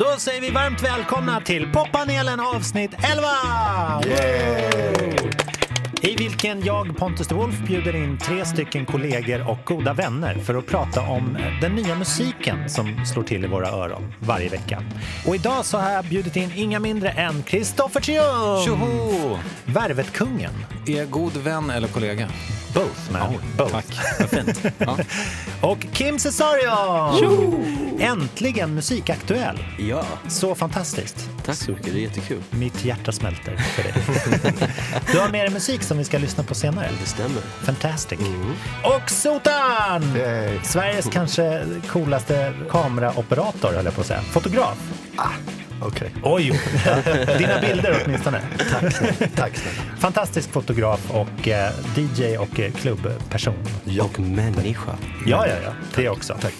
Då säger vi varmt välkomna till poppanelen avsnitt 11! I vilken jag, Pontus de Wolf, bjuder in tre stycken kollegor och goda vänner för att prata om den nya musiken som slår till i våra öron varje vecka. Och idag så har jag bjudit in inga mindre än Kristoffer Triumf! Tjoho! Värvetkungen. Är god vän eller kollega? Both, man. Oh, Both. Tack, vad fint. Ja. Och Kim Cesarion! Äntligen musikaktuell. Ja, Så fantastiskt. tack så mycket. Det är jättekul. Mitt hjärta smälter för det. du har med dig musik som vi ska lyssna på senare. Det stämmer. Fantastic. Och Sotan! Sveriges kanske coolaste kameraoperator, höll jag på att säga. Fotograf. Okej, Oj, dina bilder åtminstone. tack snälla. Tack snälla. Fantastisk fotograf och eh, DJ och eh, klubbperson. Och människa. Ja, ja, ja, det också. Tack.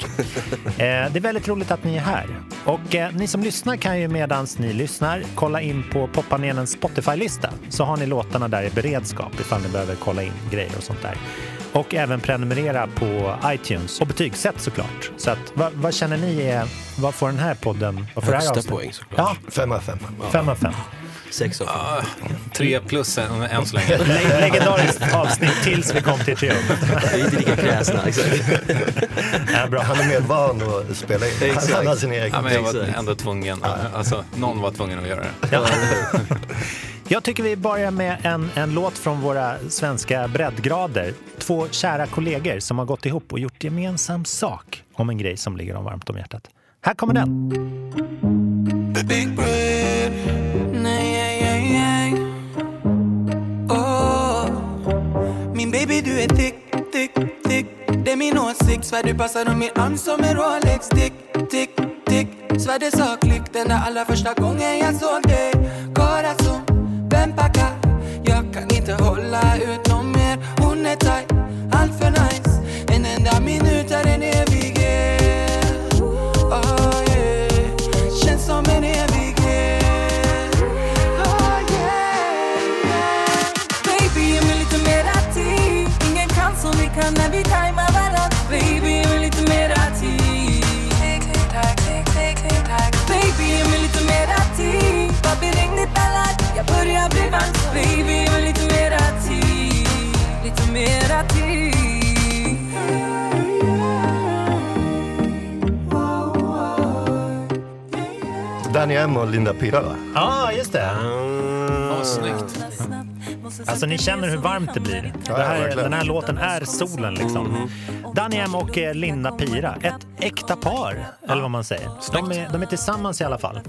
Eh, det är väldigt roligt att ni är här. Och eh, ni som lyssnar kan ju medans ni lyssnar kolla in på poppanelens Spotify-lista så har ni låtarna där i beredskap ifall ni behöver kolla in grejer och sånt där. Och även prenumerera på iTunes och betygsätt såklart. Så att, vad, vad känner ni är, vad får den här podden? Vad får det här Högsta poäng såklart. Ja, Fem av fem. fem av fem. Sex av fem. Tre plus än, än så länge. Le- legendariskt avsnitt tills vi kom till Triumf. Vi är inte lika kräsna. Exakt. Ja, bra. Han är mer van att spela in. Exakt. han har sin egen. Ja, men jag var ändå tvungen. Alltså, någon var tvungen att göra det. Ja. Jag tycker vi börjar med en, en låt från våra svenska breddgrader. Två kära kollegor som har gått ihop och gjort gemensam sak om en grej som ligger dem varmt om hjärtat. Här kommer den. Big bread. Nej, nej, nej, nej. Oh. Min baby du är tick, tick, tick Det är min åsikt. Svär du passar om min arm som en Rolex. Tick, tick, tick. Svär det sa klick Den där allra första gången jag såg dig. Corazon, vem packar? Jag kan inte hålla ut någon mer. Hon är tight, allt för nice. En enda minut är en evighet. Oh, yeah. Känns som en evighet. Oh, yeah, yeah. Baby, ge mig lite mera tid. Ingen kan som vi kan när vi tajmar Danny M och Linda Pira va? Ja, just det. Åh, snyggt. Alltså ni känner hur varmt det blir. Ja, Det här, den här låten är solen liksom. Danny M och eh, Linda Pira, ett äkta par, eller vad man säger. De är, de är tillsammans i alla fall.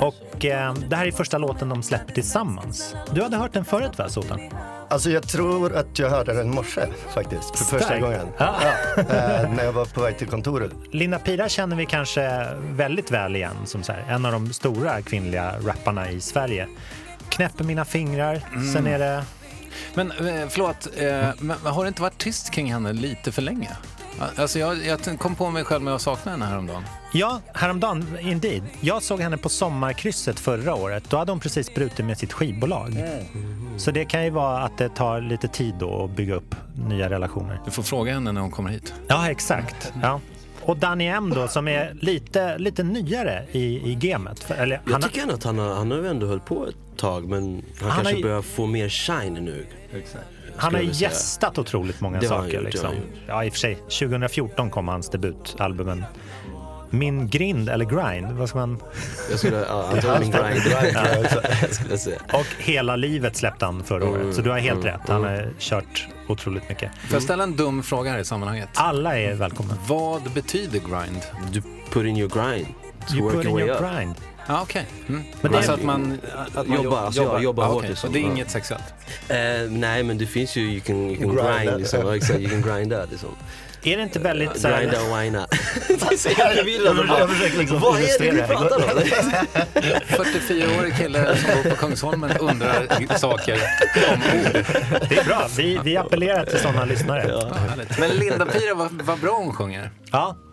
Och eh, det här är första låten de släpper tillsammans. Du hade hört den förut va, Sotan? Alltså jag tror att jag hörde den i morse faktiskt, för första Starkt. gången. Ja. Ja, eh, när jag var på väg till kontoret. Linda Pira känner vi kanske väldigt väl igen som här, en av de stora kvinnliga rapparna i Sverige. Knäpper mina fingrar, sen är det... Men eh, förlåt, eh, men har det inte varit tyst kring henne lite för länge? Alltså jag, jag kom på mig själv med att sakna henne häromdagen. Ja, häromdagen, indeed. Jag såg henne på Sommarkrysset förra året. Då hade hon precis brutit med sitt skivbolag. Så det kan ju vara att det tar lite tid då att bygga upp nya relationer. Du får fråga henne när hon kommer hit. Ja, exakt. Ja. Och Danny M då, som är lite, lite nyare i, i gamet. Eller, Jag han har- tycker ändå att han har, han har ändå hållit på ett tag men han, har kanske ju- börjar få mer shine nu. Han har gästat otroligt många Det har han saker. gjort, har liksom. han Ja, i och för sig. 2014 kom hans debutalbumen Min grind, eller grind, vad ska man... Jag skulle, ja, antagligen grind, grind jag skulle säga. Och Hela livet släppte han förra året, så du har helt rätt. Han har kört otroligt mycket. Får jag ställa en dum fråga här i sammanhanget? Alla är välkomna. Vad betyder grind? Du put in your grind. To You work put in your up. grind. Ja, okej. Mm. Men det- alltså att man, att man Jobbar, alltså jag jobbar Ah, hårt okej. liksom. Så det är inget sexuellt? Eh, nej men det finns ju, you can, you can Grinda. grind liksom. Exakt, you can grinda liksom. Är det inte väldigt så här- Grinda och whina. Det är så jävla förvirrande bara. Jag försöker liksom Vad är det det. pratar om? 44-årig kille som bor på Kungsholmen undrar saker om ord. Det är bra. Vi, vi appellerar till sådana lyssnare. Ja. Ja. Men Linda Pira, vad, vad bra hon sjunger.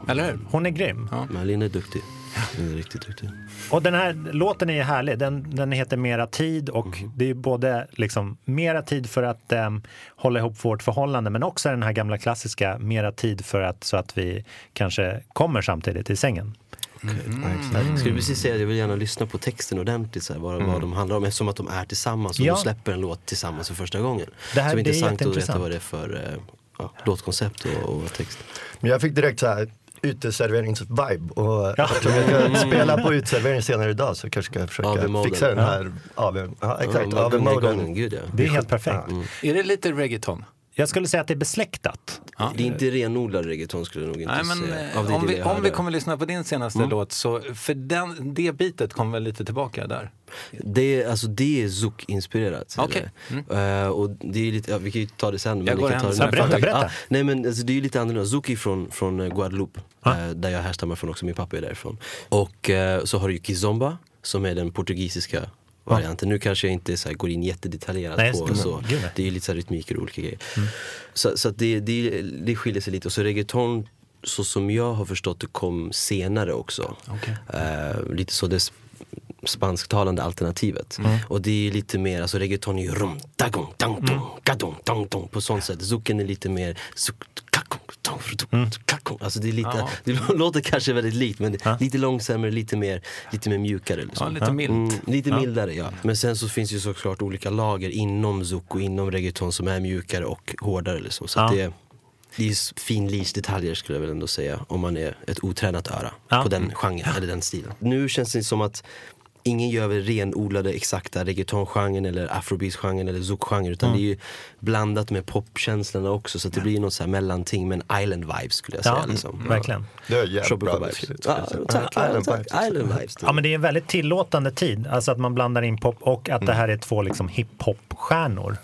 Eller hur? hon är grym. Men Linn är duktig. Är riktigt duktig. Och den här låten är ju härlig. Den, den heter Mera tid och det är ju både liksom mera tid för att em, hålla ihop vårt förhållande men också den här gamla klassiska mera tid för att så att vi kanske kommer samtidigt i sängen. Jag skulle precis säga att jag vill gärna lyssna på texten ordentligt, så här, vad, vad de handlar om eftersom att de är tillsammans och Ja. de släpper en låt tillsammans för första gången. Det här- så det är intressant att veta vad det är för eh, ja, låtkoncept och, och text. Men jag fick direkt så här uteserveringsvibe och eftersom jag ska spela på uteservering senare idag så kanske ska jag försöka fixa den här AV, ja, exakt, Ja, AV-moden. ja. Det är helt perfekt. Är det lite reggaeton? Jag skulle säga att det är besläktat. Ja. Det är inte renodlad reggaeton skulle jag nog inte Nej, men säga. eh, om, vi, om vi kommer lyssna på din senaste låt så, för den, det bitet kommer väl lite tillbaka där? Det är, alltså, det är Zouk-inspirerat. Och det är lite, ja, vi kan ju ta det sen. Men Jag går kan hem ta det sen. nu. Berätta, berätta. Ja, nej men alltså, det är ju lite annorlunda. Zouk är från, från eh, Guadeloupe, eh, där jag härstammar från också. Min pappa är därifrån. Och eh, så har du ju Kizomba, som är den portugisiska varianten. Nu kanske jag inte så här, går in jättedetaljerat Nej, på så. gud. Det är lite så här rytmiker och olika grejer. Så, så att det, det, det skiljer sig lite. Och så reggaeton, så som jag har förstått det, kom senare också. Eh, lite så det spansktalande alternativet. Och det är lite mer, alltså reggaeton är ju rum, dagong, dang, dong, gadong, dong, dong på sånt sätt. Zucken är lite mer zuk, kakong. Alltså det är lite, Ja. det låter kanske väldigt likt men det är lite långsammare, lite mer, lite mer mjukare. Liksom. Ja, lite milt. Mm, lite mildare ja. Men sen så finns ju såklart olika lager inom zouk och inom reggaeton som är mjukare och hårdare. Liksom. Så att Ja. det, det är finlirsdetaljer skulle jag väl ändå säga om man är ett otränat öra Ja. på den genren eller den stilen. Nu känns det som att Ingen gör väl renodlade exakta reggaetongenren eller afrobeats-genren eller zouk-genren utan det är ju blandat med popkänslorna också så att det blir något så här mellanting med en island vibe skulle jag säga. Ja, liksom. verkligen. Det är jävligt bra vibes. Ja, tack, Ja, ja, Island tack. vibes. Island vibes. Ja, men det är en väldigt tillåtande tid. Alltså att man blandar in pop och att det här är två liksom hiphop-stjärnor.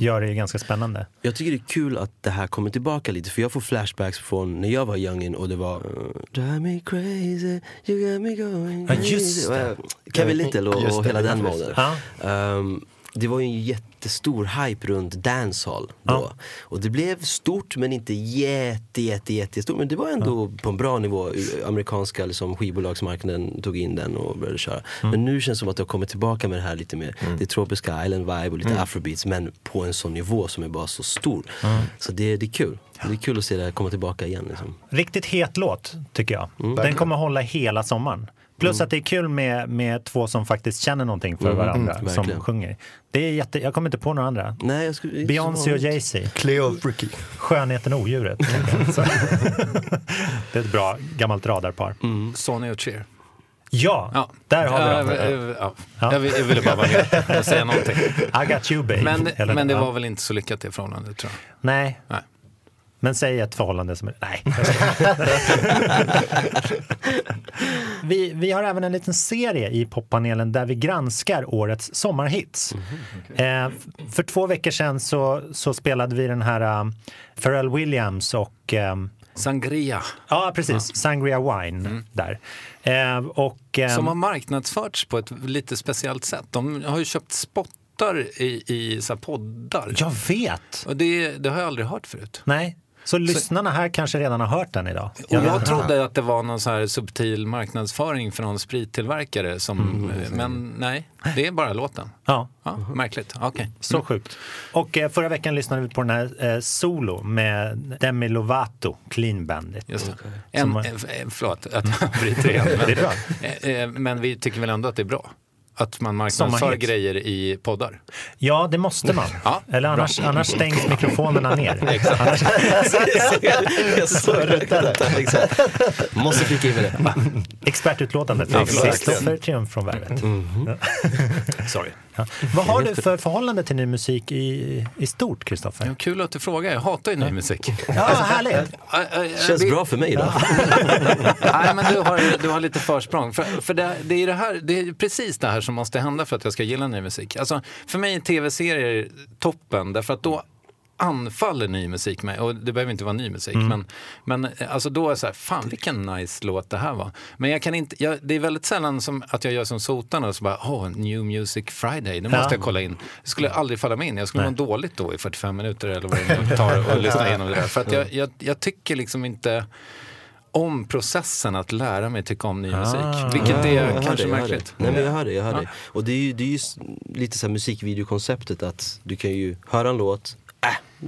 Gör det ju ganska spännande. Jag tycker det är kul att det här kommer tillbaka lite för jag får flashbacks från när jag var youngin och det var Drive me crazy, you got me going Ja, crazy. just det. Kevin Little och, och hela den var moden. Ja. Um, det var ju en jättestor hype runt dancehall då. Ja. Och det blev stort men inte jätte, jätte, jättestort. Men det var ändå på en bra nivå. Amerikanska liksom, skivbolagsmarknaden tog in den och började köra. Men nu känns det som att det har kommit tillbaka med det här lite mer, det tropiska island vibe och lite afrobeats. Men på en sån nivå som är bara så stor. Så det, det är kul. Det är kul att se det här komma tillbaka igen. Liksom. Riktigt het låt, tycker jag. Den kommer hålla hela sommaren. Plus att det är kul med, med två som faktiskt känner någonting för varandra mm, som sjunger. Det är jätte, jag kommer inte på några andra. Nej, jag skulle, Beyoncé och Jay-Z, Cleo och Ricky. Skönheten och odjuret. Så- det är ett bra gammalt radarpar. Sonny och Cher. Ja, Ja. där har Ja, vi dem. ja, ja. Jag, vill- jag ville bara vara med och säga någonting. I got you babe. Men, Eller- men det var väl inte så lyckat det förhållandet tror jag. Nej, Nej. Men säg ett förhållande som är... Nej. vi, vi har även en liten serie i poppanelen där vi granskar årets sommarhits. eh, f- för två veckor sedan så, så spelade vi den här um, Pharrell Williams och ehm, Sangria, Ja, precis. Sangria Wine där. Eh, och, ehm, som har marknadsförts på ett lite speciellt sätt. De har ju köpt spottar i, i så här poddar. Jag vet! Och det, det har jag aldrig hört förut. Nej, så lyssnarna här kanske redan har hört den idag. Och jag trodde att det var någon så här subtil marknadsföring för någon sprittillverkare. Som, Men nej, det är bara låten. Ja, Ja, märkligt. Okej. så sjukt. Och eh, förra veckan lyssnade vi på den här eh, Solo med Demi Lovato, Clean Bandit. Just det. Som- En, en, förlåt att jag bryter igen. Men, Det är bra. Eh, eh, men vi tycker väl ändå att det är bra? Att man marknadsför grejer i poddar. Ja, det måste man. Ja, Eller annars, annars stängs mikrofonerna ner. Annars, jag. Exakt. Måste flika in med det. expertutlåtandet. Kristoffer Triumf från Värvet. Sorry. Ja. Vad har du för förhållande till ny musik i, i stort, Kristoffer? Ja, kul att du frågar. Jag hatar ju ny musik. Ja, härligt! Äh, äh, äh, Känns vi- bra för mig idag. Nej, men du har, du har lite försprång. För, för det, det, är det, här, det är precis det här som måste hända för att jag ska gilla ny musik. Alltså, för mig är tv-serier toppen, därför att då anfaller ny musik mig. Och det behöver inte vara ny musik, men, men eh, alltså då är det så här, fan vilken nice låt det här var. Men jag kan inte, jag, det är väldigt sällan som att jag gör som sotarna och så bara, åh, New Music Friday, det måste Ja. jag kolla in. Det skulle aldrig falla mig in, jag skulle må dåligt då i 45 minuter eller vad det tar och lyssna igenom det där. För att jag, jag, jag tycker liksom inte om processen att lära mig tycka om ny musik. Vilket Ja, är kanske det, märkligt. Nej, men jag hör det, jag hör Ja. det. Och det är ju, det är ju lite så här musikvideokonceptet att du kan ju höra en låt,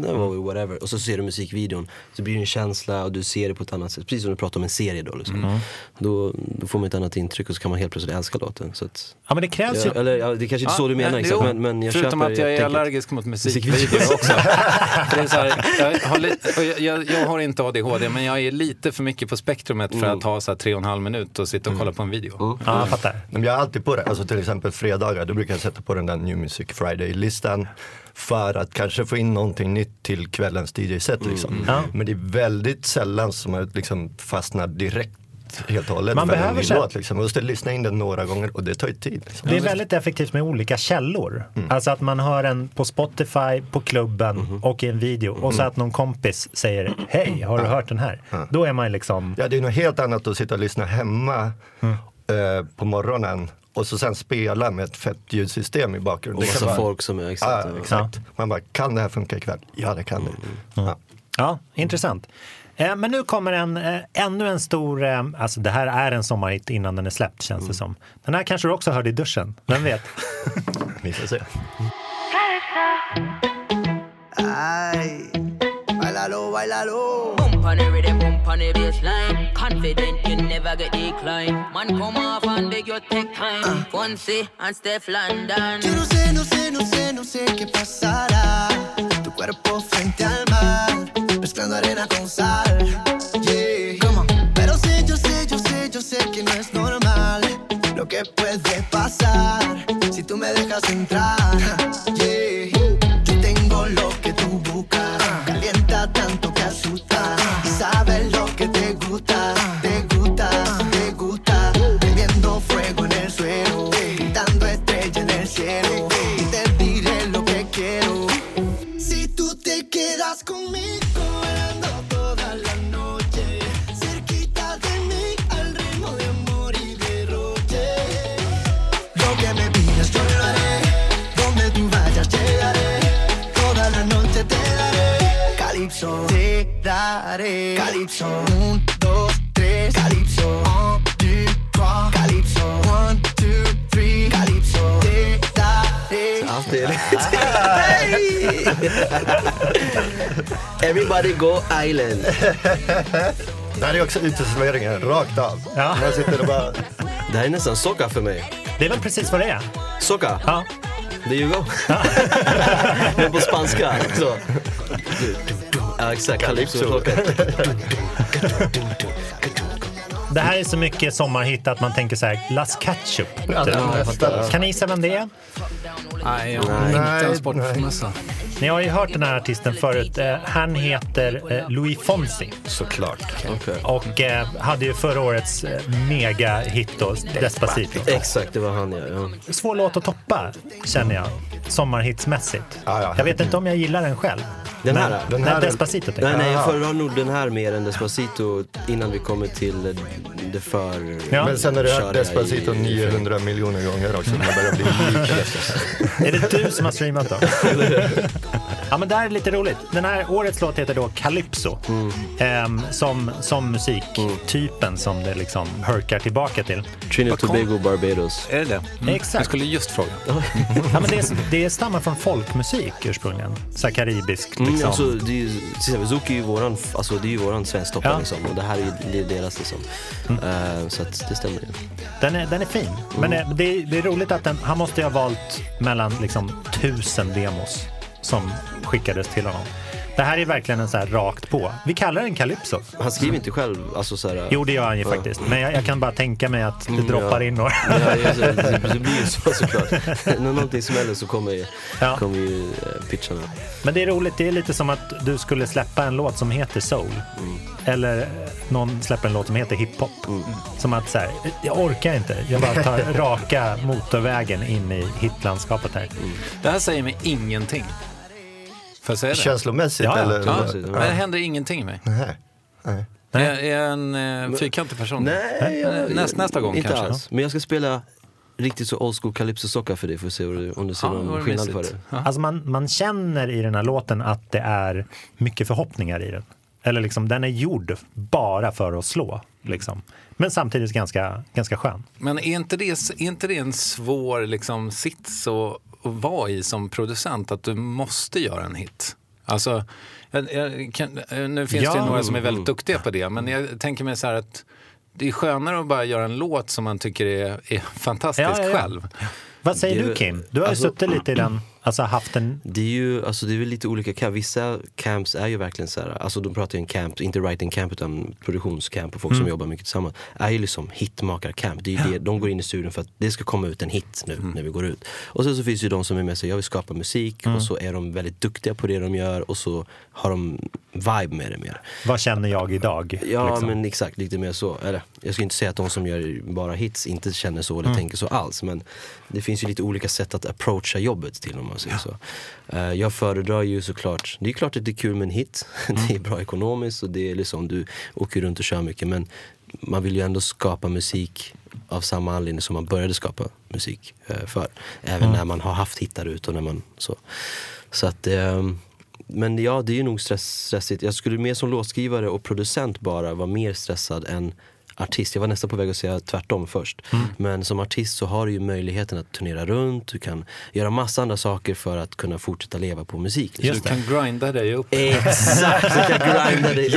det var ju whatever. Och så ser du musikvideon, så blir det en känsla och du ser det på ett annat sätt. Precis som du pratar om en serie då. Liksom. Mm. Då, då får man ett annat intryck och så kan man helt plötsligt älska låten. Så att, Ja, men det krävs ju... ja, eller, ja, det är kanske inte så du menar Ja, exakt, men, men jag Förutom köper att jag är tänket. allergisk mot musikvideor också. Det är så här, jag, har li- och jag, jag, jag har inte ADHD, men jag är lite för mycket på spektrumet för Mm. att ha så här tre och en halv minut och sitta och kolla på en video. Ja, jag fattar. Men jag är alltid på det, alltså till exempel fredagar, då brukar jag sätta på den där New Music Friday-listan för att kanske få in någonting nytt till kvällens DJ-set liksom. Ja. Men det är väldigt sällan som jag liksom fastnar direkt helt och hållet Man behöver ny kä- låt. Liksom. Måste lyssna in den några gånger och det tar ju tid. Liksom. Det är väldigt effektivt med olika källor. Alltså att man hör en på Spotify, på klubben och i en video och så att någon kompis säger Hej, har du hört den här? Då är man liksom... Ja, det är något helt annat att sitta och lyssna hemma eh, på morgonen och så sen spela med ett fett ljudsystem i bakgrunden. Och vara- folk som är exakt. Ja, exakt. Man bara, kan det här funka ikväll? Ja, det kan det. Ja. Ja, intressant. Eh, Men nu kommer en, eh, ännu en stor, eh, alltså det här är en sommarhit innan den är släppt känns det som. Den här kanske du också hörde i duschen, vem vet? Vi får se. Ay, bailalo, bailalo. On the on baseline. Confident you never get decline. Man come off and beg you take time. Fonzie and Steph London. Yo no sé, no sé, no sé, no sé qué pasará. Tu cuerpo frente al mar, mezclando arena con sal. Yeah. Pero sé, yo sé, yo sé, yo sé que no es normal lo que puede pasar si tú me dejas entrar. Daré. Calipso, te daré. Calipso, un, dos, tres. Calipso, un, two, trois. Calipso, one, two, three. Calipso, te daré. Är Everybody go island. Det här är också uteserveringen, rakt av. Ja. Man sitter och bara, Det här är nästan soca för mig. Det är väl precis vad det är? Soca, Ja. there you go. Men på spanska. Så. Ja exakt, calypso. Det här är så mycket sommarhit att man tänker så här, Las Ketchup. ja, fattar. Kan ni gissa vem det är? Nej, jag har inte Nej, en sportmössa. Ni har ju hört den här artisten förut. Eh, Han heter eh, Louis Fonsi såklart. Okej. och eh, hade ju förra årets mega-hit då, Despacito. Exakt, det var han ja. ja. Svår låt att toppa, känner jag, sommarhitsmässigt. Ja, ja. Jag vet inte om jag gillar den själv. Den Men- här? Den Nej, här- Despacito. tänker Nej, jag. nej, jag föredrar nog den här mer än Despacito innan vi kommer till det för... Ja. Men sen har du hört Despacito i- 900 miljoner gånger också. Det börjar bli lika. Är det du som har streamat då? ja, men det här är lite roligt. Den här årets låt heter då Calypso. Ehm, som, som musiktypen som det liksom hörkar tillbaka till. Trinidad Tobago, Barbados. Är det det? Mm. Exakt. Jag skulle just fråga. Ja, men det, det stammar från folkmusik ursprungligen. Så karibiskt Mm, liksom. alltså, det är, ju- till exempel Zouk är ju våran, alltså, det är ju våran svensktoppare Ja. liksom, och det här är ju det deras liksom. Eh, så att det stämmer ju. Den är, den är fin. Men det, det, är, det är roligt att den, han måste ju ha valt mellan liksom tusen demos som skickades till honom. Det här är verkligen en så här rakt på. Vi kallar den Calypso. Han skriver inte själv, alltså så här, Jo, det gör han ju Ja. faktiskt. Men jag, jag kan bara tänka mig att det Mm, droppar ja. in några. Ja, det, blir ju så såklart. När någonting smäller så kommer ju, Ja. kommer ju eh, pitcharna. Men det är roligt, det är lite som att du skulle släppa en låt som heter soul. Eller eh, någon släpper en låt som heter hiphop. Som att så här, jag orkar inte, jag bara tar raka motorvägen in i hitlandskapet här. Det här säger mig ingenting. Känslomässigt Ja, ja. eller? Ja, Ja. men det händer ingenting med mig. Nej. Nej. Jag är en eh, fyrkantig person. Nej, jag, Näst- nästa gång inte kanske. alls. Men jag ska spela riktigt så old school calypso-socka för dig för att se om du, om du ser Ja, någon skillnad för det. Ja. Alltså man, man känner i den här låten att det är mycket förhoppningar i den. Eller liksom, den är gjord bara för att slå. Liksom. Men samtidigt ganska, ganska skön. Men är inte det, är inte det en svår liksom, sits att, att vara i som producent? Att du måste göra en hit? Alltså, jag, jag kan, nu finns Ja. det ju några som är väldigt duktiga på det, men jag tänker mig så här att det är skönare att bara göra en låt som man tycker är, är fantastisk Ja, ja, ja. själv. Vad säger Det- du Kim? Du har ju alltså- suttit lite i den, alltså haft en... Det är ju alltså det är lite olika camp. Vissa camps är ju verkligen så här, alltså de pratar ju en camp, inte writing camp utan produktionscamp och folk Mm. som jobbar mycket tillsammans. Är ju liksom hitmakarcamp. Det är ju det, de går in i studion för att det ska komma ut en hit nu Mm. när vi går ut. Och sen så finns det ju de som är med sig, jag vill skapa musik Mm. och så är de väldigt duktiga på det de gör och så har de vibe med det mer. Vad känner jag idag? Ja liksom? men exakt, lite mer så. Eller, jag ska inte säga att de som gör bara hits inte känner så eller tänker så alls. Men det finns ju lite olika sätt att approacha jobbet till om man säger så. Eh, jag föredrar ju såklart, det är klart att det är kul med en hit. det är bra ekonomiskt och det är liksom, du åker runt och kör mycket. Men man vill ju ändå skapa musik av samma anledning som man började skapa musik eh, för. Även när man har haft hittar ut och när man så. Så att ehm, men ja, det är ju nog stress, stressigt. Jag skulle mer som låtskrivare och producent bara vara mer stressad än artist. Jag var nästan på väg att säga tvärtom först. Men som artist så har du ju möjligheten att turnera runt, du kan göra massa andra saker för att kunna fortsätta leva på musik. Så du kan grinda dig upp. Exakt, du kan grinda dig.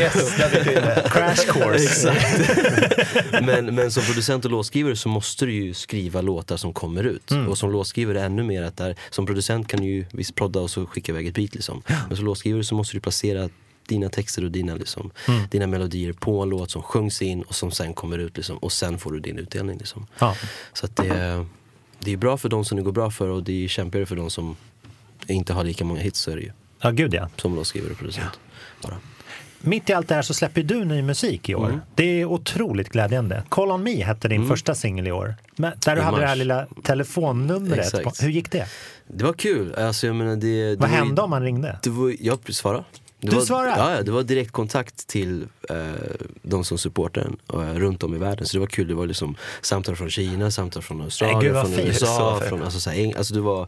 Crash course. Exakt. men, men som producent och låtskrivare så måste du ju skriva låtar som kommer ut. Mm. Och som låtskrivare ännu mer att där, som producent kan du ju visst prodda och så skicka iväg ett beat liksom. Men som låtskrivare så måste du placera dina texter och dina, liksom, Mm. dina melodier på en låt som sjungs in och som sen kommer ut liksom, och sen får du din utdelning. Liksom. Ja. Så att det, det är bra för de som det går bra för och det är kämpigare för de som inte har lika många hits så är det ju. ja, gud ja. Som låtskrivare och producent. Bara. Mitt i allt det här så släpper du ny musik i år. Mm. Det är otroligt glädjande. Call on me hette din första singel i år. Men där du I hade det här mars. lilla telefonnumret. Exakt. Hur gick det? Det var kul. Alltså, jag menar, det, det Vad var hände om man ringde? Det var, jag svarade. Det Du var, svarade? Ja, ja, det var direktkontakt till eh, de som supportar den eh, runt om i världen. Så det var kul. Det var liksom samtal från Kina, samtal från Australien, från fint. USA. Från, alltså, så här, alltså, det var,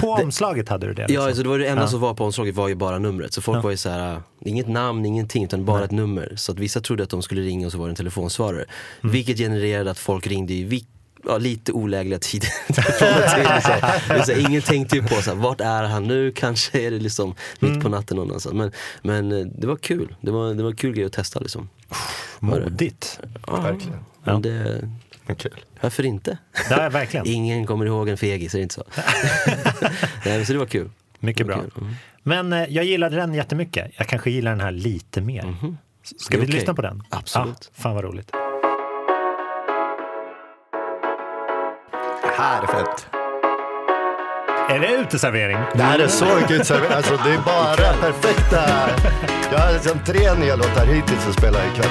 På omslaget hade du det? ja, liksom? alltså, det var det enda Ja. som var på omslaget var ju bara numret. Så folk Ja. var ju så här, äh, inget namn, ingenting, utan bara ett nummer. Så att vissa trodde att de skulle ringa och så var det en telefonsvarare. Mm. Vilket genererade att folk ringde i vil- Ja, lite olägliga tider. Liksom. Ingen tänkte ju på så här, vart är han nu? Kanske är det liksom mitt Mm. på natten någonstans. Men, men eh, det var kul. Det var, det var en kul grej att testa liksom. Modigt. Ja, Verkligen. men det, Men kul. varför inte? Ja, verkligen. Ingen kommer ihåg en fegis, är det inte så? Nej, så det var kul. Mycket var bra. kul. Mm. Men eh, jag gillade den jättemycket. Jag kanske gillar den här lite mer. Ska Mhm. Det är vi okej. lyssna på den? Absolut. Ja, fan vad roligt. Här är fett. Är det uteservering? Det här är så gudserverat. Alltså det är bara perfekta. Jag har liksom tre nya låtar hittills att spela ikväll.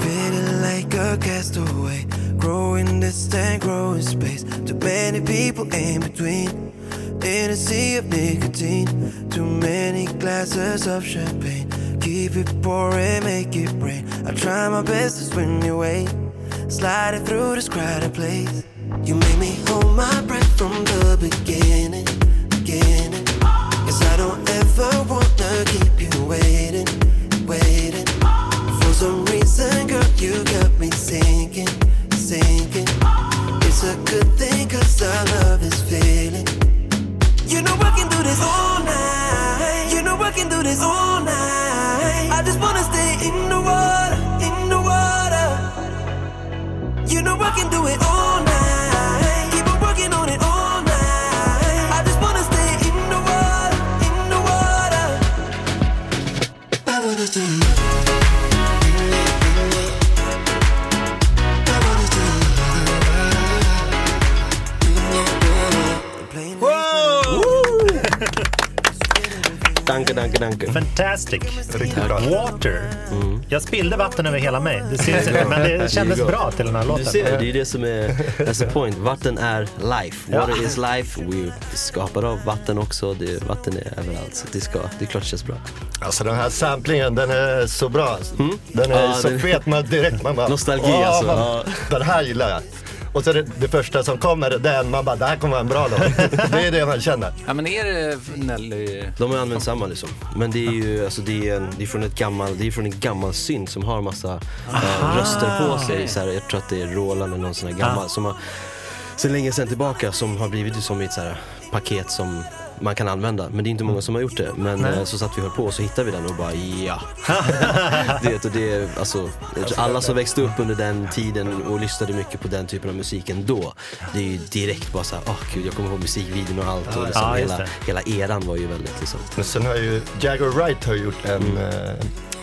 Feeling like a castaway, growing distant, growing space. Too many people in between, in a sea of nicotine. Too many glasses of champagne. Keep it pouring, make it rain. I try my best to swim your way, sliding through this crowded place. You make me hold my breath from the beginning, beginning. Cause I don't ever wanna keep you waiting, waiting. For some reason, girl, you got me sinking, sinking. It's a good thing, cause our love is feeling. You know I can do this all night. You know I can do this all night. I can do it all Danke. Fantastic. Riktigt bra. Water. Mm. Jag spillde vatten över hela mig. Det syns inte, men det kändes bra till den här Du låten. ser, det är ju det som är, that's the point. Vatten är life. Water is life. We skapar av vatten också. Det, vatten är överallt. Så det, ska, det är klart det känns bra. Alltså den här samplingen, den är så bra. Den är Ja, så den- fet, man direkt man bara... Nostalgi, "Åh, alltså." man- Ja. Den här gillar jag. Och så det, det första som kommer, den, man bara, det här kommer vara en bra låt. Det är det man känner. Ja, men är det Nelly? De har använt samma liksom. Men det är ju alltså, det är, en, det är från ett gammal, det är från en gammal synt som har massa eh, röster på sig. Så här, jag tror att det är Roland eller någon sån här gammal. Som har sen länge sedan tillbaka som har blivit som ett så här paket som man kan använda. Men det är inte många som har gjort det. Men eh, så satt vi och höll på och så hittade vi den och bara ja. det, och det, alltså, alla som växte upp under den tiden och lyssnade mycket på den typen av musiken då. Det är ju direkt bara såhär, åh gud jag kommer ihåg musikvideon och allt. Och liksom, Ja, hela, hela eran var ju väldigt liksom. Men sen har ju Jagger Wright har gjort en, eh,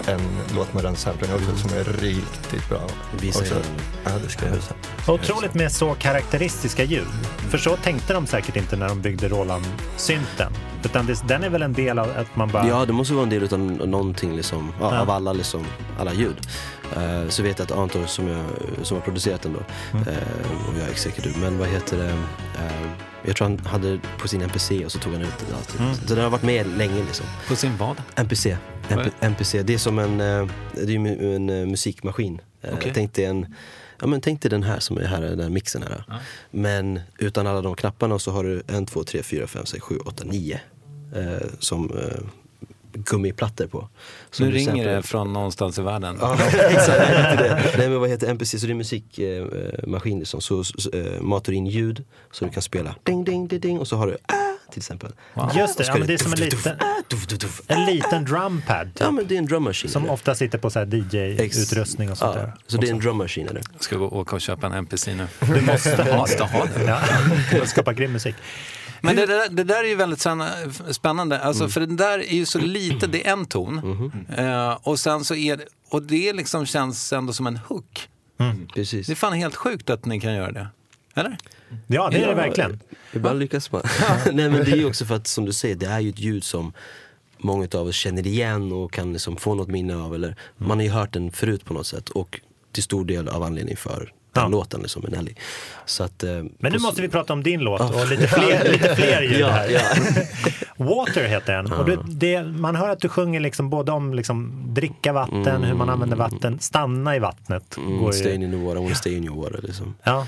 en låt med den samplingen också som är riktigt bra. Visa Också. Ja, det ska jag visa. Otroligt med så karaktäristiska ljud. För så tänkte de säkert inte när de byggde Roland-synten. Utan det, den är väl en del av att man bara... Ja, det måste vara en del utav någonting liksom, ja, av alla, liksom, alla ljud. Eh, så vet jag att Anton som, jag, som har producerat den då, eh, och jag är executive, men vad heter det, eh, jag tror han hade på sin NPC och så tog han ut det. Alltid. Så den har varit med länge liksom. På sin vad? NPC, MP, NPC, det är som en, eh, det är en eh, musikmaskin. Eh, Okej. Tänk dig en, ja men tänk dig den här som är här, den här mixen här. Men utan alla de knapparna så har du en, två, tre, fyra, fem, sex, sju, åtta, nio. Som eh, gummiplattor på. Som Nu du ringer samplar- det från någonstans i världen. Ja, exakt. Nej, inte det. Nej men vad heter NPC? Så det är musikmaskin eh, maskin liksom. Så, så eh, matar du in ljud så du kan spela ding ding ding ding och så har du ah, till exempel. Just det, ja, men det är som en liten, ah, en liten drumpad. Typ, Ja men det är en drum machine. som ofta sitter på DJ-utrustning och sånt ja, där. Så det är en drum machine är det. Jag ska gå och åka och köpa en NPC nu. Du måste ha Måste ha det. Ja, skapa grym musik. Men det där, det där är ju väldigt spännande- alltså, för det där är ju så lite, det är en ton. Eh, och sen så är det, och det liksom känns ändå som en hook. Precis. Det är fan helt sjukt att ni kan göra det. Eller? Ja, det är det Ja, verkligen. Ibland lyckas man. Nej men det är ju också för att som du säger, det är ju ett ljud som många av oss känner igen och kan liksom få något minne av. Eller, Man har ju hört den förut på något sätt och till stor del av anledning för den Ja. låten liksom, med Nelly. Så att, eh, Men nu måste vi prata om din låt och lite fler, lite fler ljud Ja, här. ja. Water heter den. Och det, det, man hör att du sjunger liksom både om liksom dricka vatten, hur man använder vatten, stanna i vattnet. Mm, går ju- stay in the water, I wanna stay in your water liksom. ja.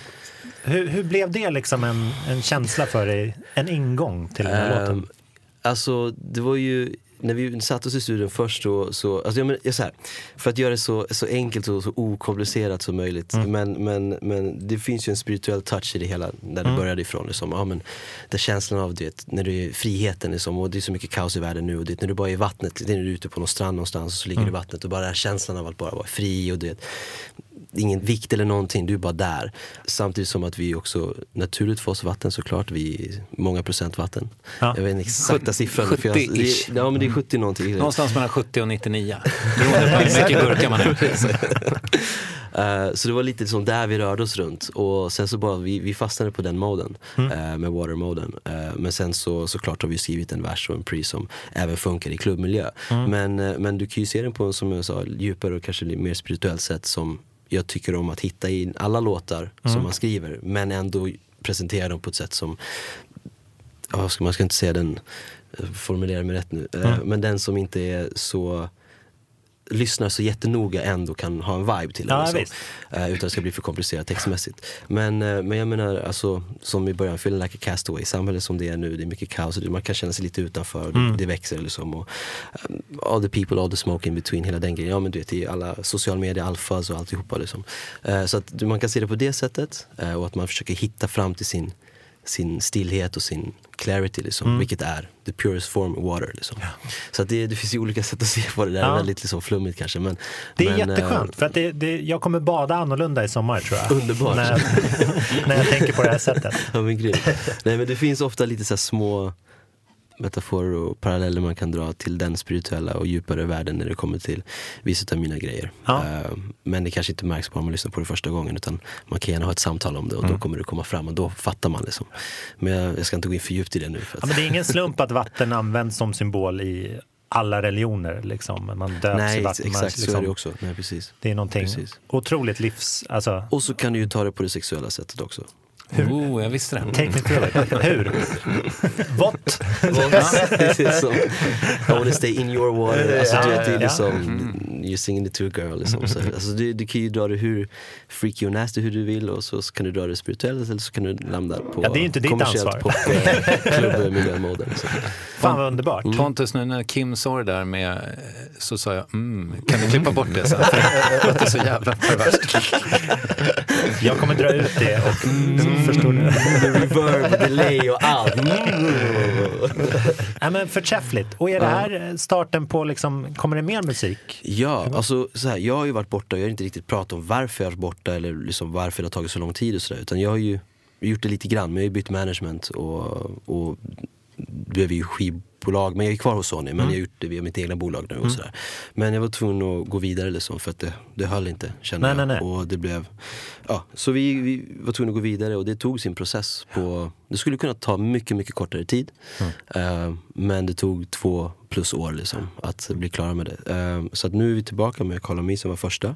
hur, hur blev det liksom en, en känsla för dig, en ingång till den här låten? Ehm, alltså det var ju, när vi satte oss i studion först då, så, alltså jag, men, jag, så här, för att göra det så, så enkelt och så okomplicerat som möjligt. Men, men, men det finns ju en spirituell touch i det hela, där det började ifrån. Liksom. Ja, men, där känslan av, du vet, när du är friheten liksom, och det är så mycket kaos i världen nu och det, när du bara är i vattnet, när du är ute på någon strand någonstans och så ligger du i vattnet och bara den här känslan av att bara vara fri och du vet, ingen vikt eller någonting, du är bara där. Samtidigt som att vi också, naturligt för oss vatten såklart, vi är många procent vatten. Ja. Jag vet inte exakta siffran. för jag- 70-ish. det- Ja men det är 70 någonting. Någonstans mellan 70 och 99. Beroende på hur mycket gurka man är. Eh, så det var lite som där vi rörde oss runt och sen så bara vi, vi fastnade på den moden eh, med water-moden. Eh, men sen så såklart har vi skrivit en vers och en pre som även funkar i klubbmiljö. Men, eh, men du kan ju se den på en som jag sa djupare och kanske mer spirituellt sätt som jag tycker om att hitta i alla låtar som man skriver men ändå presentera dem på ett sätt som ja, ska, man ska inte säga den, eh, formulera mig rätt nu, eh, men den som inte är så lyssnar så jättenoga ändå kan ha en vibe till den. Ja, liksom. Eh, utan det ska bli för komplicerat textmässigt. Men, eh, men jag menar, alltså, som i början, feeling like a castaway. Samhället som det är nu, det är mycket kaos. och det- Man kan känna sig lite utanför. och Mm. Det, det växer liksom. Och, um, all the people, all the smoke in between, hela den grejen. Ja men du vet, i alla sociala medier, alfas och alltihopa liksom. Eh, så att man kan se det på det sättet. eh, och att man försöker hitta fram till sin, sin stillhet och sin clarity liksom. Mm. Vilket är the purest form water liksom. Så att det, det finns ju olika sätt att se på det. Det Ja. väldigt liksom flummigt kanske. Men, Det är men, jätteskönt, för att det, det, jag kommer bada annorlunda i sommar tror jag. Underbart. När jag, när jag tänker på det här sättet. Ja men grymt. Nej men det finns ofta lite så små metaforer och paralleller man kan dra till den spirituella och djupare världen när det kommer till vissa av mina grejer. Ja. Eh, Men det kanske inte märks bara om man lyssnar på det första gången utan man kan gärna ha ett samtal om det och Mm. då kommer det komma fram och då fattar man liksom. Men jag, jag ska inte gå in för djupt i det nu. För att, Ja, men det är ingen slump att vatten används som symbol i alla religioner. Liksom. Man döps Nej i vatten. Man, exakt så är liksom, det också. Nej, precis. det är någonting Precis. otroligt livs... Alltså, Och så kan du ju ta det på det sexuella sättet också. Oh, jag visste det. take me through it. Hur? What? är som, I wanna stay in your water. Alltså, du vet, det är liksom, you're singing it to a girl. Liksom. Så, alltså, du, du kan ju dra det hur freaky och nasty hur du vill och så kan du dra det spirituellt eller så kan du landa på Ja, det är inte ditt kommersiellt ansvar. pop, eh. Liksom. Fan vad underbart. Pontus, nu när Kim sa det där med, så sa jag mm, kan du klippa bort det sen? För det låter så jävla perverst. Jag kommer dra ut det och Förstår du? Reverb, delay och allt. Ja, men förträffligt. Och är det här starten på, liksom, kommer det mer musik? Ja, alltså så här, jag har ju varit borta och jag har inte riktigt pratat om varför jag har varit borta eller liksom varför det har tagit så lång tid och sådär. Utan jag har ju gjort det lite grann, men jag har ju bytt management och, och blev ju skivbolag. Men jag är kvar hos Sony, men jag har gjort det via mitt egna bolag nu och sådär. Men jag var tvungen att gå vidare liksom för att det, det höll inte kände Nej, jag. nej, nej. Och det blev, ja, så vi, vi var tvungna att gå vidare och det tog sin process. På, det skulle kunna ta mycket, mycket kortare tid. Eh, men det tog två plus år liksom, att bli klara med det. Eh, så att nu är vi tillbaka med Call Me som var första.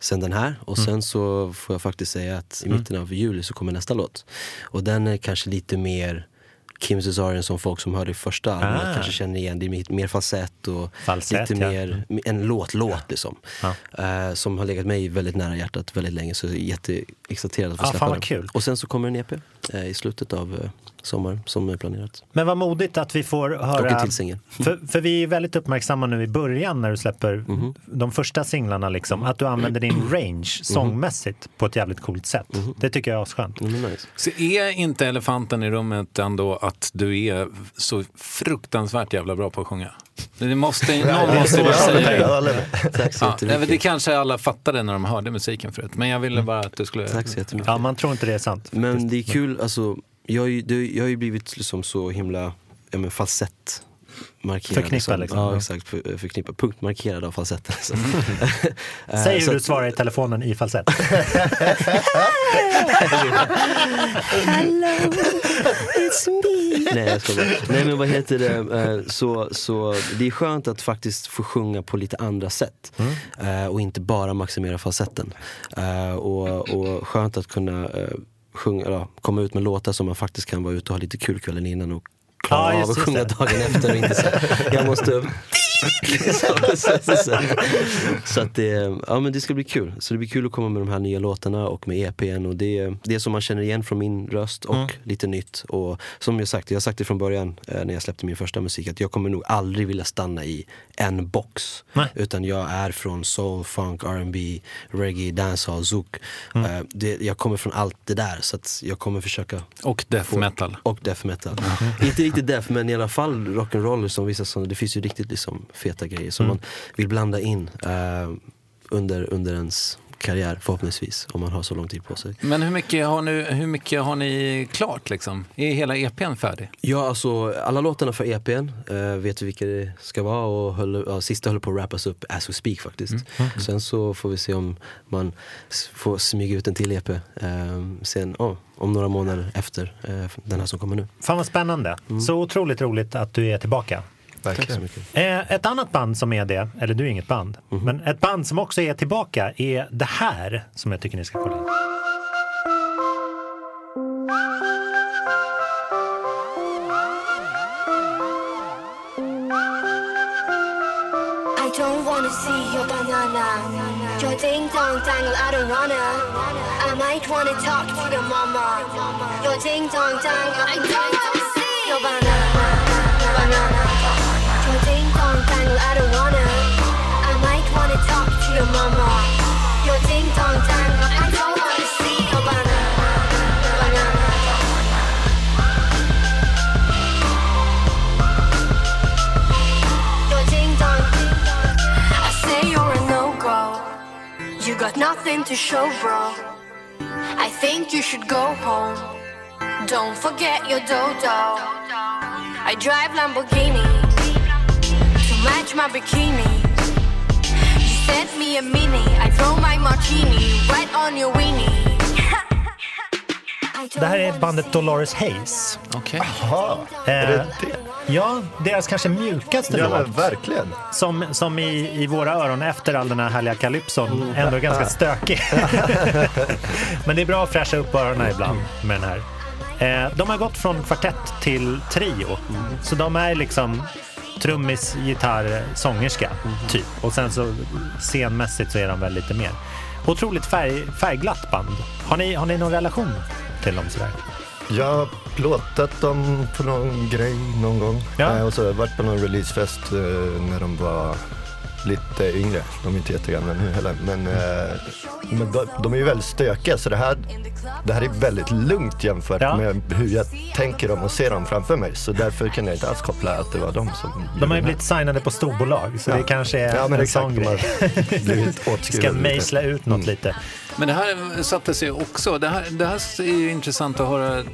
Sen den här och sen så får jag faktiskt säga att i mitten av juli så kommer nästa låt. Och den är kanske lite mer Kim Cesarion som folk som hörde första albumet Ah. kanske känner igen. Det är mer- falsett och Falsett, lite ja. mer en låt-låt liksom. Ja. Eh, som har legat mig väldigt nära hjärtat väldigt länge så jag är jätteexalterad att få Ja, släppa den. kul. Och sen så kommer en EP eh, i slutet av sommaren som är planerat. Men vad modigt att vi får Och höra... en till singel. För, för vi är väldigt uppmärksamma nu i början när du släpper Mhm. de första singlarna, liksom, att du använder din range sångmässigt på ett jävligt coolt sätt. Mhm. Det tycker jag är asskönt. Mm, nice. Så är inte elefanten i rummet ändå att du är så fruktansvärt jävla bra på att sjunga? Det måste, någon måste ju säga det. Tack så Ja, det kanske alla fattade när de hörde musiken förut, men jag ville bara att du skulle... Tack så jättemycket. Ja, man tror inte det är sant. Men det är kul, alltså, jag, har ju- det, jag har ju blivit liksom så himla ja, men falsett markerad. Förknippad, liksom. Ja, Ja. exakt. För, förknippad. Punktmarkerad av falsetten. Alltså. Eh, Säg så hur du att- svarar i telefonen i falsett. Nej jag ska bara. Nej men vad heter det, Eh, så, så det är skönt att faktiskt få sjunga på lite andra sätt. Eh, Och inte bara maximera falsetten. Eh, Och, och skönt att kunna eh, sjunga, eller, komma ut med låtar som man faktiskt kan vara ute och ha lite kul kvällen innan och klara Ja, av att sjunga dagen efter och inte så jag måste så, så, så, så. så att det, ja, men det ska bli kul. Så det blir kul att komma med de här nya låtarna och med EPn. Och det, det är som man känner igen från min röst och Mm. lite nytt. Och som jag sagt, jag har sagt det från början eh, när jag släppte min första musik att jag kommer nog aldrig vilja stanna i en box. Nej. Utan jag är från soul, funk, R&B, reggae, dancehall, zouk. Mm. Eh, det, jag kommer från allt det där så att jag kommer försöka Och death metal. och death metal. Inte riktigt death men i alla fall rock'n'roll som vissa sådana, det finns ju riktigt liksom feta grejer som man vill blanda in eh, under, under ens karriär förhoppningsvis om man har så lång tid på sig. Men hur mycket har, nu, hur mycket har ni klart liksom? Är hela EPn färdig? Ja alltså alla låtarna för EPn eh, vet vi vilka det ska vara och höll, ja, sista håller på att rappas upp as we speak faktiskt. Sen så får vi se om man s- får smyga ut en till EP eh, sen, oh, om några månader efter eh, den här som kommer nu. Fan vad spännande. Mm. Så otroligt roligt att du är tillbaka. Tack så Verkligen. mycket. Eh, ett annat band som är det, eller du är inget band, Mhm. men ett band som också är tillbaka är det här som jag tycker ni ska kolla in. Your ding dong dangle, I don't wanna. I might wanna talk to your mama. Your ding dong dangle, I don't wanna see your banana. Banana. I don't wanna. I might wanna talk to your mama. Your ding dong dangle, I don't wanna see your banana. Your ding dong. I say you're a no go. You got nothing to show, bro. I think you should go home. Don't forget your dodo. I drive Lamborghini match my bikini. You sent me a mini. I throw my martini right on your weenie. Det här är bandet Dolores Hayes. Okej. Jaha, är Eh, det det? Ja, deras kanske mjukaste Ja låt. verkligen. Som, som i, i våra öron efter all den här härliga calypson ändå är ganska stökig. Men det är bra att fräscha upp öronen ibland med den här. Eh, de har gått från kvartett till trio. Så de är liksom trummis, gitarr, sångerska typ. Och sen så scenmässigt så är de väl lite mer. Otroligt färg, färgglatt band. Har ni, har ni någon relation till dem sådär? Jag har plåtat dem på någon grej någon gång. Ja. Eh, och så har jag varit på någon releasefest eh, när de var lite yngre. De är inte jättegamla nu heller. Men, eh, men de, de är ju väldigt stökiga så det här, det här är väldigt lugnt jämfört Ja. med hur jag tänker dem och ser dem framför mig. Så därför kan jag inte alls koppla att det var de som De har ju blivit signade på storbolag, så Ja. det kanske är Ja, men en exakt, sån de har grej. blivit Ska mejsla ut något lite. Men det här satte sig också, det här, det här är intressant att höra,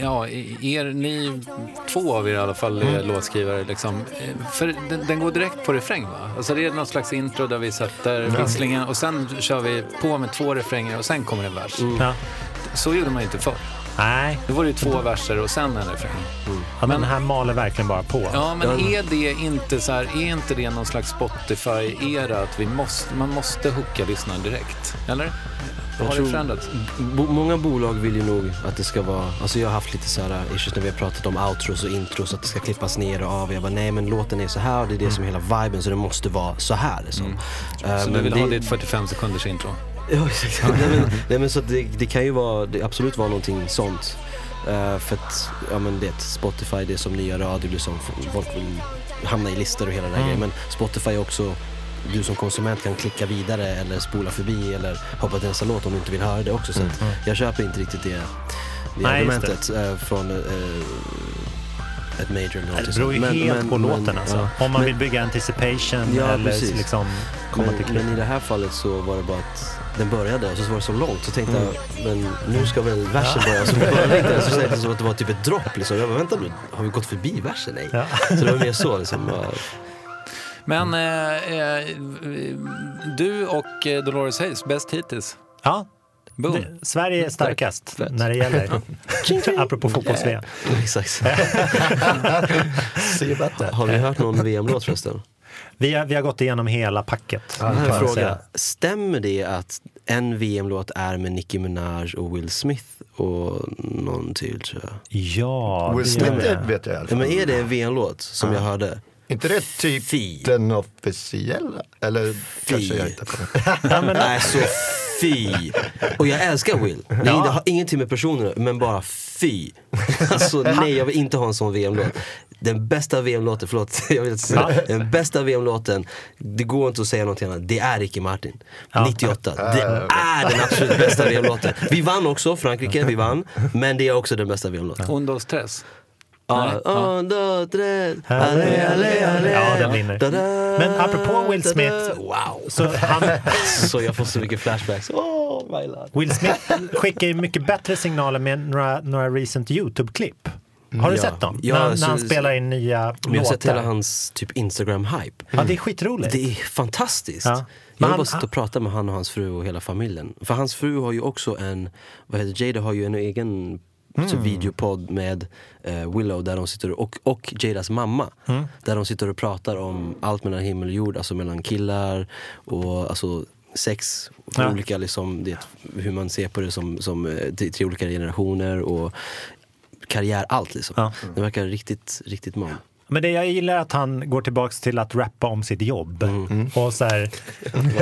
ja, er, ni, två av er i alla fall är låtskrivare liksom. Eh, För den, den går direkt på refräng va? Alltså det är något slags intro där vi sätter visslingen och sen kör vi på med två refränger och sen kommer en vers. Ja. Så gjorde man ju inte förr. Nej, Då var det ju två verser och sen en refräng. ja, men den här maler verkligen bara på. Ja, men är det inte så här, är inte det någon slags Spotify-era att vi måste, man måste hooka lyssnaren direkt? Eller? Har det förändrats? Bo, många bolag vill ju nog att det ska vara, alltså jag har haft lite så här issues när vi har pratat om outros och intros, att det ska klippas ner och av. Jag bara, nej men låten är så här och det är det som är hela viben så det måste vara så här. Liksom. Eh, Så du men vill det- ha ditt 45 sekunders intro? Ja, exakt. nej, men, nej, men så det, det kan ju vara, det absolut vara någonting sånt. Eh, för att, ja men det, Spotify, det är som nya radio, liksom, folk vill hamna i listor och hela den här grejen. Men Spotify är också, du som konsument kan klicka vidare eller spola förbi eller hoppa till nästa låt om du inte vill höra det också. Så att jag köper inte riktigt det, det Nej, argumentet eh, från eh, ett major eller Det någonting beror ju. Men- helt men- på men- låten alltså. ja. Om man Men- vill bygga anticipation Ja, eller precis. liksom komma men, till klipp. men i det här fallet så var det bara att den började och så var det så långt så tänkte jag, men nu ska väl versen börja. Så tänkte jag, så kändes det som att det var typ ett dropp liksom. Jag bara, vänta nu, har vi gått förbi versen? Nej. Ja. Så det var mer så liksom. Men eh, eh, du och eh, Dolores Hayes, bäst hittills. Ja, Boom. det, Sverige är starkast Fett. när det gäller. Apropå fotbolls-VM. Exakt. See about that. Har vi hört någon VM-låt förresten? Vi har, vi har gått igenom hela packet. Jag fråga. Stämmer det att en VM-låt är med Nicki Minaj och Will Smith och någon till tror jag? Ja, Will Smith det vet jag i alla Ja, fall. men är det en VM-låt som jag hörde? inte det typ Fy. den officiella? Eller kanske jag inte på Ja, men, Nej, så fy. Och jag älskar Will. Det, Ja. har ingenting med personer men bara fy. Alltså nej, jag vill inte ha en sån VM-låt. Den bästa VM-låten, förlåt, jag vill säga Den bästa VM-låten, det går inte att säga någonting annat, det är Ricky Martin. 98. Det är den absolut bästa VM-låten. Vi vann också, Frankrike, vi vann. Men det är också den bästa VM-låten. Ondos Tres. Ja, en, två, tre, allé, allé, allé. Ja, den vinner. Da, da, Men apropå Will da. Smith, Wow. så han, Så jag får så mycket flashbacks. Oh my lord. Will Smith skickar ju mycket bättre signaler med några, några recent YouTube-klipp. Har du Ja. sett dem? Ja, när, så- när han spelar in nya Men jag har sett hela låtar. hans typ Instagram-hype. Ja, det är skitroligt. Det är fantastiskt. Ja. Jag han- bara sitta och prata med han och hans fru och hela familjen. För hans fru har ju också en, vad heter Jada har ju en egen Mm. så videopodd med eh, Willow där de sitter och, och Jadas mamma. Mm. Där de sitter och pratar om allt mellan himmel och jord, alltså mellan killar och alltså sex, Ja. olika liksom, det, hur man ser på det som, som eh, tre olika generationer och karriär, allt liksom. Ja. Det verkar riktigt, riktigt man. Men det jag gillar är att han går tillbaks till att rappa om sitt jobb. Och så här,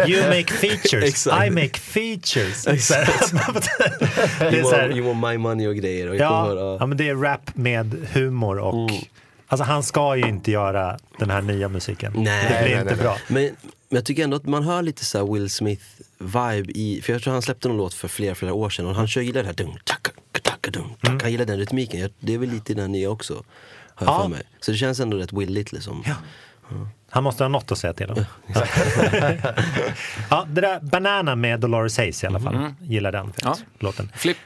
you make features, Mm. I make features. Exakt. Det är så här, you want my money och grejer. Och ja, höra- ja, men det är rap med humor och Mm. Alltså han ska ju inte göra den här nya musiken. Nej, det blir nej, inte nej, bra. Men, men jag tycker ändå att man hör lite så här Will Smith-vibe i, för jag tror han släppte någon låt för flera, flera år sedan och han kör gillar det här dung, taka, taka, dung, taka. Mm. Han gillar den rytmiken, Jag- det är väl lite i den nya också. Har jag Ja. för mig. Så det känns ändå rätt willigt liksom. Han måste ha något att säga till om. ja, det där Banana med Dolores Hayes i alla fall. Gillar den Ja. låten. Flipp.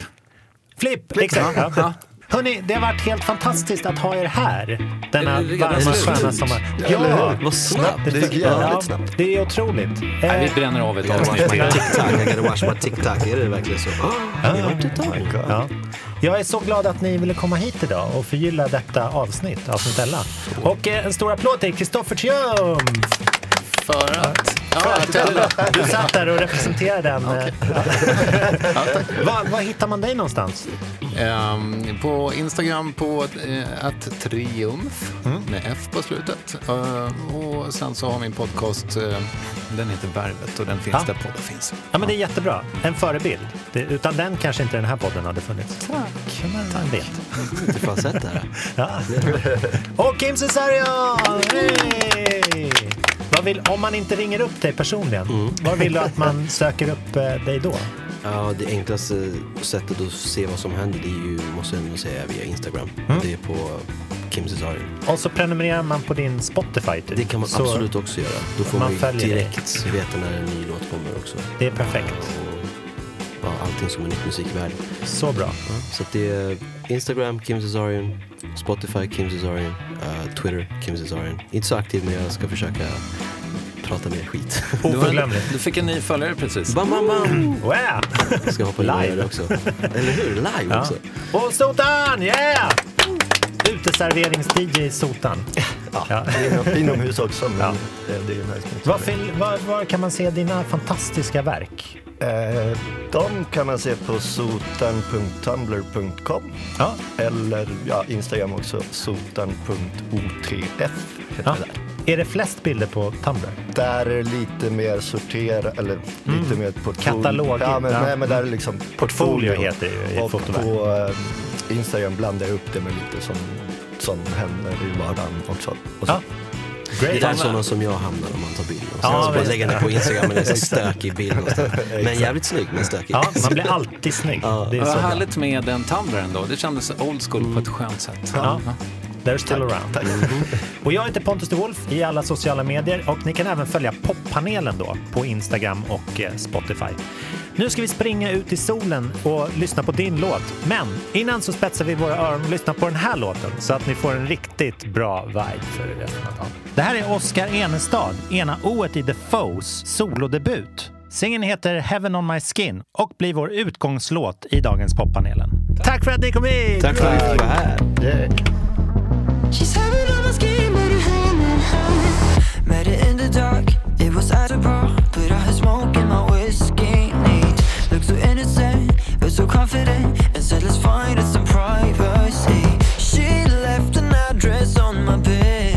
Flipp, exakt. Ja. Hörni, det har varit helt fantastiskt att ha er här. Denna varma sköna sommar. Eller Ja, hur? Vad snabbt! Det gick jävligt snabbt. det är otroligt. Nej, Eh, vi bränner av ett avsnitt. TikTok, I gotta watch my TikTok. Är det verkligen så? Det har varit ett tag. Ja. Jag är så glad att ni ville komma hit idag och förgylla detta avsnitt, avsnitt 11. Och eh, en stor applåd till Kristoffer Triumf! För att... Du satt där och representerade den. eh, Var, var hittar man dig någonstans? Ehm, på Instagram på uh, att triumf med F på slutet. Eh, och sen så har min podcast, eh, den heter Värvet och den finns Ja. där poddar finns. Ja, men det är jättebra. En förebild. Det, utan den kanske inte den här podden hade funnits. Tack. Man vet. Inte fan sett det här. Ja. Och Kim Cesario! Hej! Vill, om man inte ringer upp dig personligen, Mm. var vill du att man söker upp eh, dig då? Ja, det enklaste sättet att se vad som händer det är ju, måste jag ändå säga, via Instagram. Mm. Det är på Kim Cesarion. Och så prenumererar man på din Spotify. Typ. Det kan man så absolut också göra. Då får man följer dig. direkt veta när en ny låt kommer också. Det är perfekt. Ja, allting som är nytt musikvärld. Så bra. Ja, så att det är Instagram, Kim Cesarion, Spotify, Kim Cesarion, eh, Twitter, Kim Cesarion. Inte så aktiv men jag ska försöka prata mer skit. Du, var, Oförglömligt. du fick en ny följare precis. bam, bam, bam! Wow! Jag ska hoppa Live. också. Eller hur? Live Ja. också. Och Sotan, yeah! Uteserverings-DJ Sotan. Ja, Ja. Inom, inomhus också, men Ja. det, det är nice. Var, var, var kan man se dina fantastiska verk? Eh, de kan man se på sotan.tumblr.com Ja. eller ja, Instagram också, sotan.otf heter Ja. det där. Är det flest bilder på Tumblr? Där är det lite mer sortera, eller lite mer portfolio. Mm. Katalog, Ja, men, ja. nej, men där är det liksom Portfolio portfolio. heter det ju i Och fotovärlden. på eh, Instagram blandar jag upp det med lite som, som händer i vardagen också. Och så. Ja. Det Great. där är sådana som jag hamnar om man tar bilder. Och Ja, sen så bara visst. lägga den på Instagram med en stökig bild. Men jävligt snygg men stökig. Ja, man blir alltid snygg. Ja. Det är så bra. härligt med den Tumblern då. Det kändes old school på ett skönt sätt. Ja. They're still around. Och jag heter Pontus de Wolf i alla sociala medier och ni kan även följa poppanelen då på Instagram och eh, Spotify. Nu ska vi springa ut i solen och lyssna på din låt. Men innan så spetsar vi våra öron och lyssnar på den här låten så att ni får en riktigt bra vibe för resten av dagen. Det här är Oscar Enestad, ena o i The Foes solodebut. Singeln heter Heaven on my skin och blir vår utgångslåt i dagens poppanelen. Tack för att ni kom hit! Tack för att vi fick vara här. Yeah. She's having all my skin, but her hand in hand. Met it in the dark, it was at a bar. Let's find some privacy. She left an address on my bed.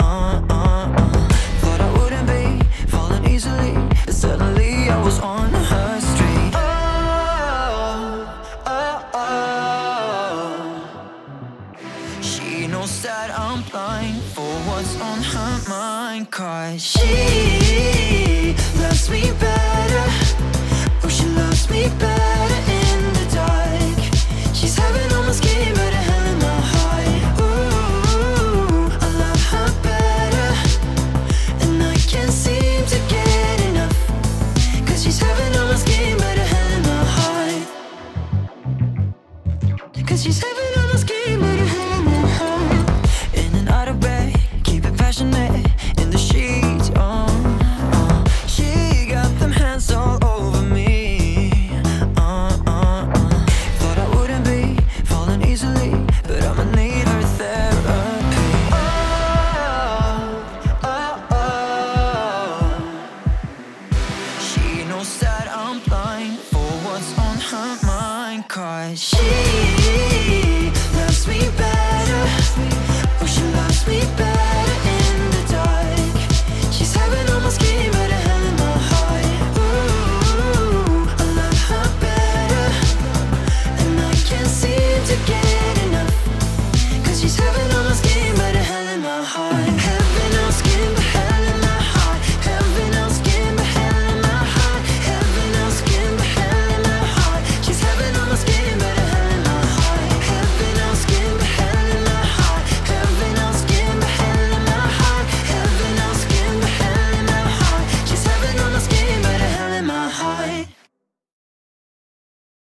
Uh, uh, uh. Thought I wouldn't be falling easily. But suddenly I was on her street. Oh, oh, oh. She knows that I'm blind for what's on her mind Cause she passionate